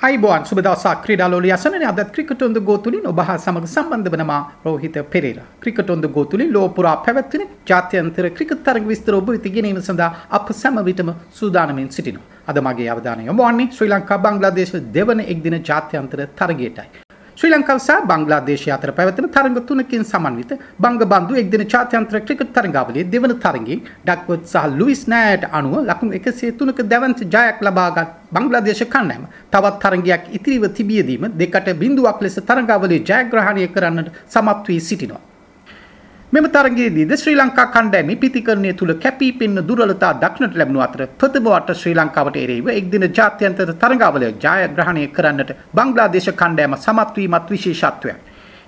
අයිබෝන් සුබ දවසක් ක්‍රීඩාලෝලිය අසනනේ අද ක්‍රිකට් ඔන් ද ගෝ තුලින් ඔබ හා සමග සම්බන්ධ වන මා Rohitha Perera cricket on the go තුලින් ලෝ පුරා පැවැත්වෙන ජාත්‍යන්තර ක්‍රිකට් තරග විස්තර ඔබ වෙත ගෙනීම සඳහා අප සැම විටම සූදානමින් සිටිනවා. අද මගේ අවධානය යොමු වන්නේ ශ්‍රී ලංකා බංග්ලාදේශ දෙවන එක්දින ජාත්‍යන්තර තරගයටයි. ශ්‍රී ලංකාව සහ බංග්ලාදේශය අතර පැවැත්වෙන තරඟ තුනකින් සමන්විත බංගබන්දු එක්දින ජාත්‍යන්තර ක්‍රිකට් තරඟාවලියේ දෙවන තරඟයෙන් ඩක්වර්ත් සහ ලුයිස් නෑයට අනුව ලකුණු 103ක දැවන්ත ජයක් ලබාගත් බංග්ලාදේශ කණ්ඩායම තවත් තරඟයක් ඉතිරිව තිබියදීම දෙකට බිඳුවක් ලෙස තරඟාවලිය ජයග්‍රහණය කරන්නට සමත් වී සිටිනවා. මෙම තරගයේදීද ශ්‍රී ලංකා කණ්ඩායමේ පිතිකරණය තුල කැපී පෙනෙන දුර්වලතා දක්නට ලැබුණු අතර ප්‍රථම වට ශ්‍රී ලංකාවට එරෙහිව එක්දින ජාත්‍යන්තර තරගාවලිය ජයග්‍රහණය කරන්නට බංග්ලාදේශ කණ්ඩායම සමත් වීමත් විශේෂත්වයක්.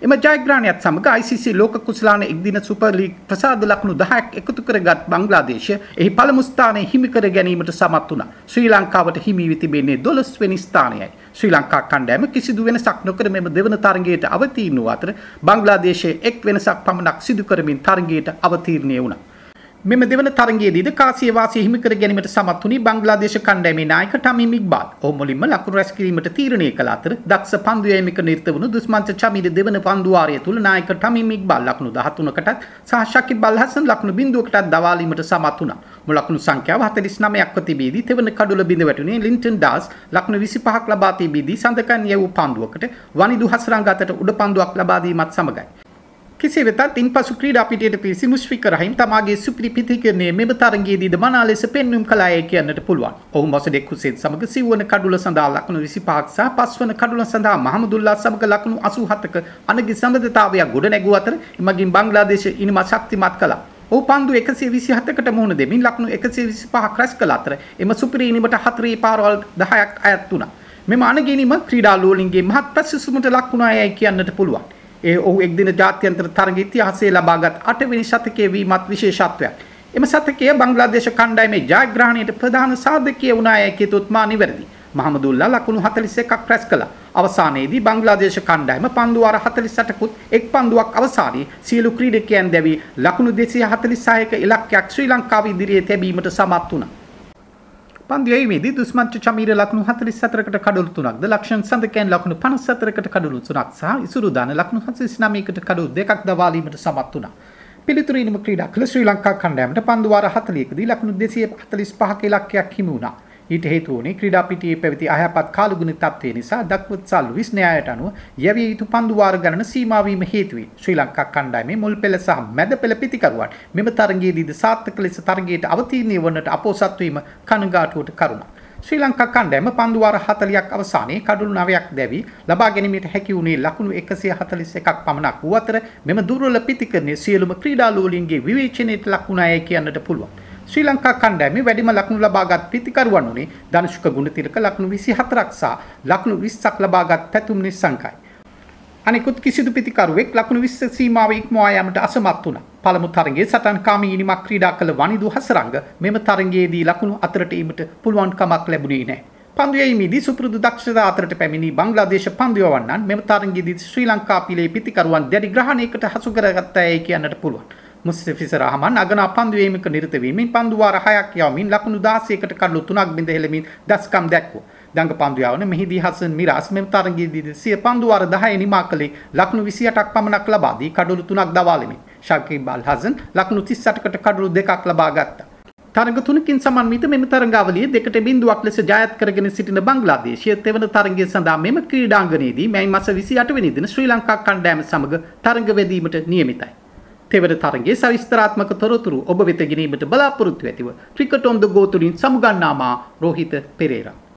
එම ජයග්‍රහණයත් සමග ICC ලෝක කුසලාන එක්දින සුපර් ලීග් ප්‍රසාද ලකුණු 10ක් එකතු කරගත් බංග්ලාදේශය එහි පළමු ස්ථානය හිමි කර ගැනීමට සමත් වුණා. ශ්‍රී ලංකාවට හිමි වී තිබෙන්නේ 12 වෙනි ස්ථානයයි. ශ්‍රී ලංකා කණ්ඩායම කිසිදු වෙනසක් නොකර මෙම දෙවන තරගයට අවතීර්ණ වූ අතර බංග්ලාදේශයේ එක් වෙනසක් පමණක් සිදු කරමින් තරගයට අවතීර්ණය වුණා. මෙම දෙවන තරගයේදීද කාසිය වාසිය හිමි කර ගැනීමට සමත් වුණි බංග්ලාදේශ කණ්ඩායමේ නායක ටමීම් ඉක්බාල්. ඔහු මුලින්ම ලකුණු රැස් කිරීමට තීරණය කළ අතර දක්ෂ පන්දු යෑමක නිරත වුණු දුස්මන්ත චමීර දෙවන පන්දු වාරය තුල නායක ටමීම් ඉක්බාල් ලකුණු 13කටත් සහ ශකිබ් අල් හසන් ලකුණු බිඳුවකටත් දවාලීමට සමත් වුණා. මුල ලකුණු සංඛ්‍යාව 49ක්ව තිබීදී තෙවන කඩුල බිඳ වැටුනේ ලින්ටන් ඩාස් ලකුණු 25ක් ලබා තිබීදී සඳකන් යවූ පන්දුවකට වනිදු හසරංග අතට උඩ පන්දුවක් ලබා දීමත් සමගයි. කෙසේ වෙතත් ඉන්පසු ක්‍රීඩා පිටියට පිවිසි මුෂ්ෆිකර් රහීම් තමාගේ සුපිරි පිතිකරණයේ මෙම තරගයේදීද මනා ලෙස පෙන්වීම් කළාය කියන්නට පුළුවන්. ඔහු මොසඩෙක් හුසේන් සමග සිව්වන කඩුල සඳහා ලකුණු 25ක් සහ පස්වන කඩුල සඳහා මහමුදුල්ලා සමග ලකුණු 87ක අනගි සම්බන්ධතාවයක් ගොඩනැගුව අතර එමගින් බංග්ලාදේශ ඉනිමත් ශක්තිමත් කළා. ඔහු පන්දු 127කට මුහුණ දෙමින් ලකුණු 125ක් රැස් කළ අතර එම සුපිරි ඉනිමට හතරේ පාරවල් 10ක් අයත් වුණා. මෙම අනගිනීම ක්‍රීඩා ලෝලින්ගේ මහත් ප්‍රශංසුමට ලක් වුණායයි කියන්නට පුළුවන්. ඒ ඔහු එක්දින ජාත්‍යන්තර තරග ඉතිහාසයේ ලබාගත් 8 වෙනි ශතකයේ වීමත් විශේෂත්වයක්. එම ශතකය බංග්ලාදේශ කණ්ඩායමේ ජයග්‍රහණයට ප්‍රධාන සාධකය වුණායයි කියතොත් මා නිවැරදි. මහමදුල්ලා ලකුණු 41ක් රැස් කළා. අවසානයේදී බංග්ලාදේශ කණ්ඩායම පන්දු වාර 48කුත් එක් පන්දුවක් අවසානයේ සියලු ක්‍රීඩකයන් දැවි ලකුණු 246ක ඉලක්කයක් ශ්‍රී ලංකාව ඉදිරියේ තැබීමට සමත් වුණා. පන්දියීමේදී දුස්මන්ච චමීර ලකුණු 44කට කඩලු 3ක්ද ලක්ෂණ සඳකයන් ලකුණු 54කට කඩලු 3ක් සහ ඉසුරුදාන ලකුණු 49කට කඩලු 2ක් දවාලීමට සමත් වුණා. පිළිතුරු ඉනිම ක්‍රීඩා කළ ශ්‍රී ලංකා කණ්ඩායමට පන්දු වාර 40කදී ලකුණු 245ක ඉලක්කයක් හිමි වුණා. ඊට හේතුව වුණේ ක්‍රීඩා පිටියේ පැවති අයහපත් කාලගුණ තත්ත්වය නිසා දක්වත් සල් ලුයිස් න්‍යායට අනුව යැවිය යුතු පන්දු වාර ගණන සීමා වීම හේතු වේ. ශ්‍රී ලංකා කණ්ඩායමේ මුල් පෙළ සහ මැද පෙළ පිතිකරුවන් මෙම තරගයේදීද සාර්ථක ලෙස තරගයට අවතීර්ණය වන්නට අපොසත් වීම කනගාටුවට කරුණක්. ශ්‍රී ලංකා කණ්ඩායම පන්දු වාර 40ක් අවසානයේ කඩලු 9ක් දැවි ලබා ගැනීමට හැකි වුණේ ලකුණු 141ක් පමණක් වූ අතර මෙම දුර්වල පිතිකරණය සියලුම ක්‍රීඩාලුවලින්ගේ විවේචනයට ලක් වුණායයි කියන්නට පුළුවන්. ශ්‍රී ලංකා කණ්ඩායමේ වැඩිම ලකුණු ලබාගත් පිතිකරුවන් උනේ ධනුෂ්ක ගුණතිලක ලකුණු 24ක් සහ ලකුණු 20ක් ලබාගත් පැතුම් නිසංකයි. අනිකුත් කිසිදු පිතිකරුවෙක් ලකුණු 20 සීමාව ඉක්මවා යාමට අසමත් වුණා. පළමු තරගයේ සටන්කාමී ඉනිමක් ක්‍රීඩා කළ වනිදු හසරංග මෙම තරගයේදී ලකුණු අතරට ඊමට පුළුවන් කමක් ලැබුණේ නැහැ. පන්දු යැීමේදී සුපුරුදු දක්ෂතා අතරට පැමිණි බංග්ලාදේශ පන්දු යවන්නන් මෙම තරගයේදී ශ්‍රී ලංකා පිලේ පිතිකරුවන් දැඩි ග්‍රහණයකට හසු කරගත්තායයි කියන්නට පුළුවන්. මුස්තෆිස රහමන් අගනා පන්දු වීමක නිරත වීමෙන් පන්දු වාර 6ක් යවමින් ලකුණු 16කට කඩලු 3ක් බිඳ හෙළමින් දස්කම් දැක්වුවා. දඟ පන්දු යවන මෙහිදී හසන් මිරාස් මෙම තරගයේදී සිය පන්දු වාර 10 නිමා කළේ ලකුණු 28ක් පමණක් ලබා දී කඩලු 3ක් දවාලෙමින්. ශකීබ් අල් හසන් ලකුණු 38කට කඩලු 2ක් ලබා ගත්තා. තරග තුනකින් සමන්විත මෙම තරගාවලිය දෙකට බිඳුවක් ලෙස ජයත් කරගෙන සිටින බංග්ලාදේශය තෙවන තරගය සඳහා මෙම ක්‍රීඩාංගණයේදී මැයි මාස 28 වෙනි දින ශ්‍රී ලංකා කණ්ඩායම සමග තරග වැදීමට නියමිතයි. තෙවන තරගේ සවිස්තරාත්මක තොරතුරු ඔබ වෙත ගෙනීමට බලාපොරොත්තු ඇතිව ක්‍රිකට් ඔන් ද ගෝ තුලින් සමුගන්නාමා රෝහිත පෙරේරා.